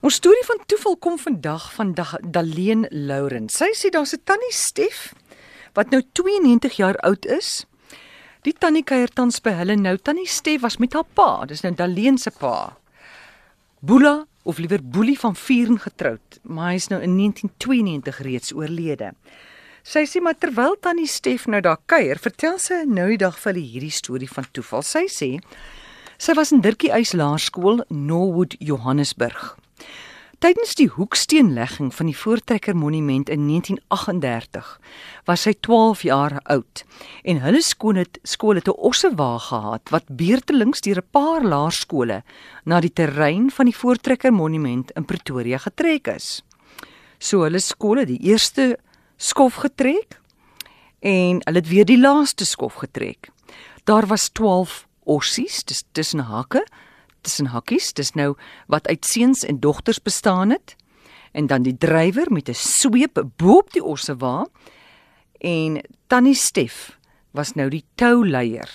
Ons storie van toeval kom vandag van Daleen Lauren. Sy sê daar's 'n tannie Stef wat nou 92 jaar oud is. Die tannie kuier tans by hulle nou. Tannie Stef was met haar pa, dis nou Daleen se pa. Boela of liewer Boelie van Vieren getroud, maar hy is nou in 1992 reeds oorlede. Sy sê maar terwyl tannie Stef nou daar kuier, vertel sy nou die dag vir hulle hierdie storie van toeval. Sy sê sy was in Dirkie Eis Laerskool, Norwood, Johannesburg. Tydens die hoeksteenlegging van die Voortrekker Monument in 1938 was sy 12 jaar oud en hulle skool het skool het 'n ossewa gehad wat beurtelings deur 'n paar laerskole na die terrein van die Voortrekker Monument in Pretoria getrek is. So hulle skole die eerste skof getrek en hulle het weer die laaste skof getrek. Daar was 12 ossies, tussen hakke tussen hakkies, dis nou wat uit seuns en dogters bestaan het. En dan die drywer met 'n sweep bo-op die ossewa en tannie Stef was nou die touleier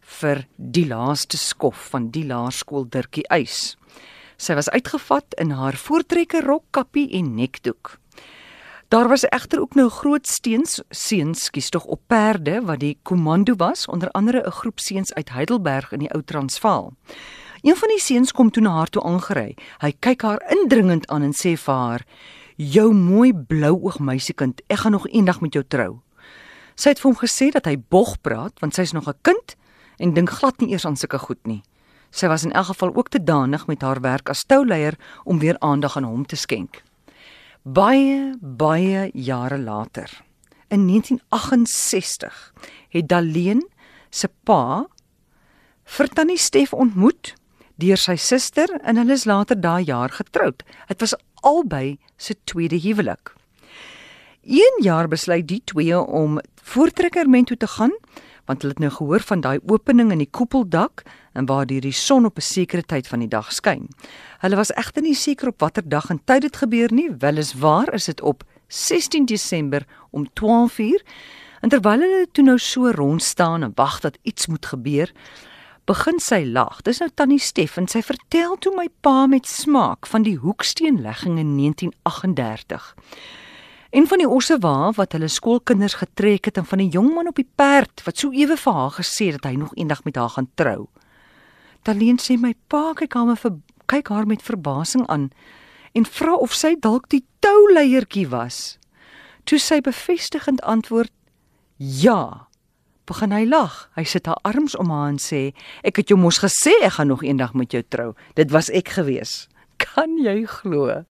vir die laaste skof van die laerskool Dirkie Eis. Sy was uitgevat in haar voortrekker rok, kappie en nekdoek. Daar was egter ook nou groot steens seuns skies tog op perde wat die komando was, onder andere 'n groep seuns uit Heidelberg in die ou Transvaal. Een van die seuns kom toe na haar toe aangery. Hy kyk haar indringend aan en sê vir haar: "Jou mooi blou oog meisiekind, ek gaan nog eendag met jou trou." Sy het vir hom gesê dat hy bog praat want sy's nog 'n kind en dink glad nie eers aan sulke goed nie. Sy was in elk geval ook te danig met haar werk as touleier om weer aandag aan hom te skenk. Baie, baie jare later, in 1968, het Daleen se pa vir tannie Stef ontmoet deur sy suster en hulle is later daai jaar getroud. Dit was albei se tweede huwelik. Een jaar besluit die twee om voortrekkerment toe te gaan want hulle het nou gehoor van daai opening in die koepeldak en waar die, die son op 'n sekere tyd van die dag skyn. Hulle was egter nie seker op watter dag en tyd dit gebeur nie, weliswaar is dit op 16 Desember om 12:00 en terwyl hulle toe nou so rond staan en wag dat iets moet gebeur, begin sy lag. Dis nou tannie Steff en sy vertel toe my pa met smaak van die hoeksteenlegging in 1938. En van die ossewa wat hulle skoolkinders getrek het en van die jong man op die perd wat so ewe vir haar gesê dat hy nog eendag met haar gaan trou. Taleen sê my pa kyk haar met kyk haar met verbasing aan en vra of sy dalk die touleiertjie was. Toe sy bevestigend antwoord: "Ja." Begin hy lag. Hy sit haar arms om haar en sê: "Ek het jou mos gesê ek gaan nog eendag met jou trou. Dit was ek gewees." Kan jy glo?